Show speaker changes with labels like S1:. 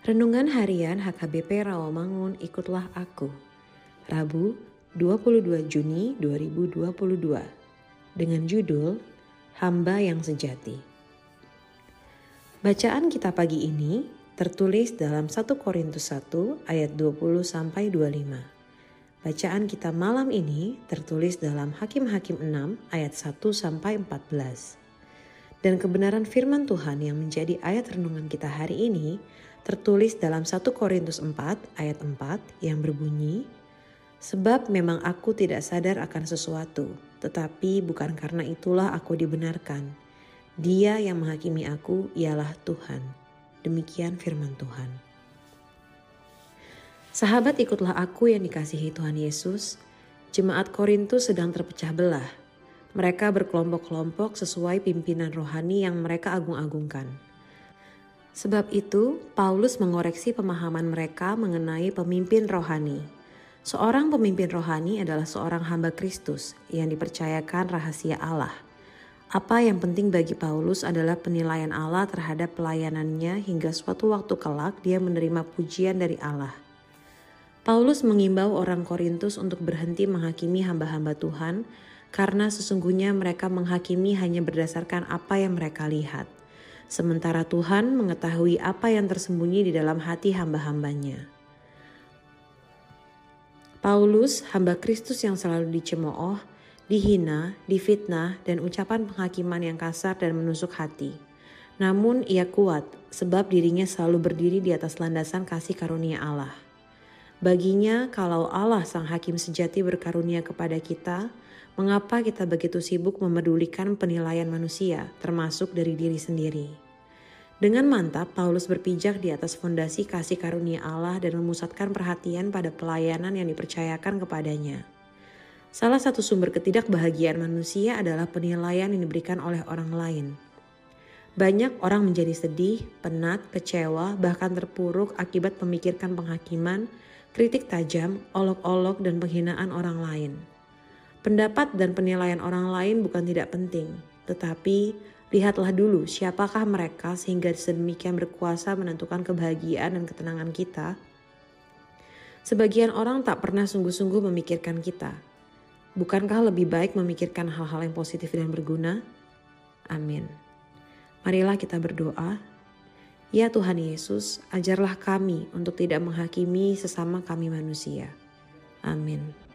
S1: Renungan Harian HKBP Rawamangun Ikutlah Aku Rabu 22 Juni 2022 dengan judul Hamba yang Sejati Bacaan kita pagi ini tertulis dalam 1 Korintus 1 ayat 20 sampai 25. Bacaan kita malam ini tertulis dalam Hakim-hakim 6 ayat 1 sampai 14. Dan kebenaran firman Tuhan yang menjadi ayat renungan kita hari ini tertulis dalam 1 Korintus 4 ayat 4 yang berbunyi, Sebab memang aku tidak sadar akan sesuatu, tetapi bukan karena itulah aku dibenarkan. Dia yang menghakimi aku ialah Tuhan. Demikian firman Tuhan. Sahabat ikutlah aku yang dikasihi Tuhan Yesus. Jemaat Korintus sedang terpecah belah mereka berkelompok-kelompok sesuai pimpinan rohani yang mereka agung-agungkan. Sebab itu, Paulus mengoreksi pemahaman mereka mengenai pemimpin rohani. Seorang pemimpin rohani adalah seorang hamba Kristus yang dipercayakan rahasia Allah. Apa yang penting bagi Paulus adalah penilaian Allah terhadap pelayanannya hingga suatu waktu kelak dia menerima pujian dari Allah. Paulus mengimbau orang Korintus untuk berhenti menghakimi hamba-hamba Tuhan karena sesungguhnya mereka menghakimi hanya berdasarkan apa yang mereka lihat. Sementara Tuhan mengetahui apa yang tersembunyi di dalam hati hamba-hambanya. Paulus, hamba Kristus yang selalu dicemooh, dihina, difitnah, dan ucapan penghakiman yang kasar dan menusuk hati. Namun ia kuat, sebab dirinya selalu berdiri di atas landasan kasih karunia Allah. Baginya, kalau Allah Sang Hakim sejati berkarunia kepada kita, mengapa kita begitu sibuk memedulikan penilaian manusia, termasuk dari diri sendiri? Dengan mantap, Paulus berpijak di atas fondasi kasih karunia Allah dan memusatkan perhatian pada pelayanan yang dipercayakan kepadanya. Salah satu sumber ketidakbahagiaan manusia adalah penilaian yang diberikan oleh orang lain. Banyak orang menjadi sedih, penat, kecewa, bahkan terpuruk akibat memikirkan penghakiman, kritik tajam, olok-olok, dan penghinaan orang lain. Pendapat dan penilaian orang lain bukan tidak penting, tetapi lihatlah dulu siapakah mereka sehingga sedemikian berkuasa menentukan kebahagiaan dan ketenangan kita. Sebagian orang tak pernah sungguh-sungguh memikirkan kita. Bukankah lebih baik memikirkan hal-hal yang positif dan berguna? Amin. Marilah kita berdoa. Ya Tuhan Yesus, ajarlah kami untuk tidak menghakimi sesama kami manusia. Amin.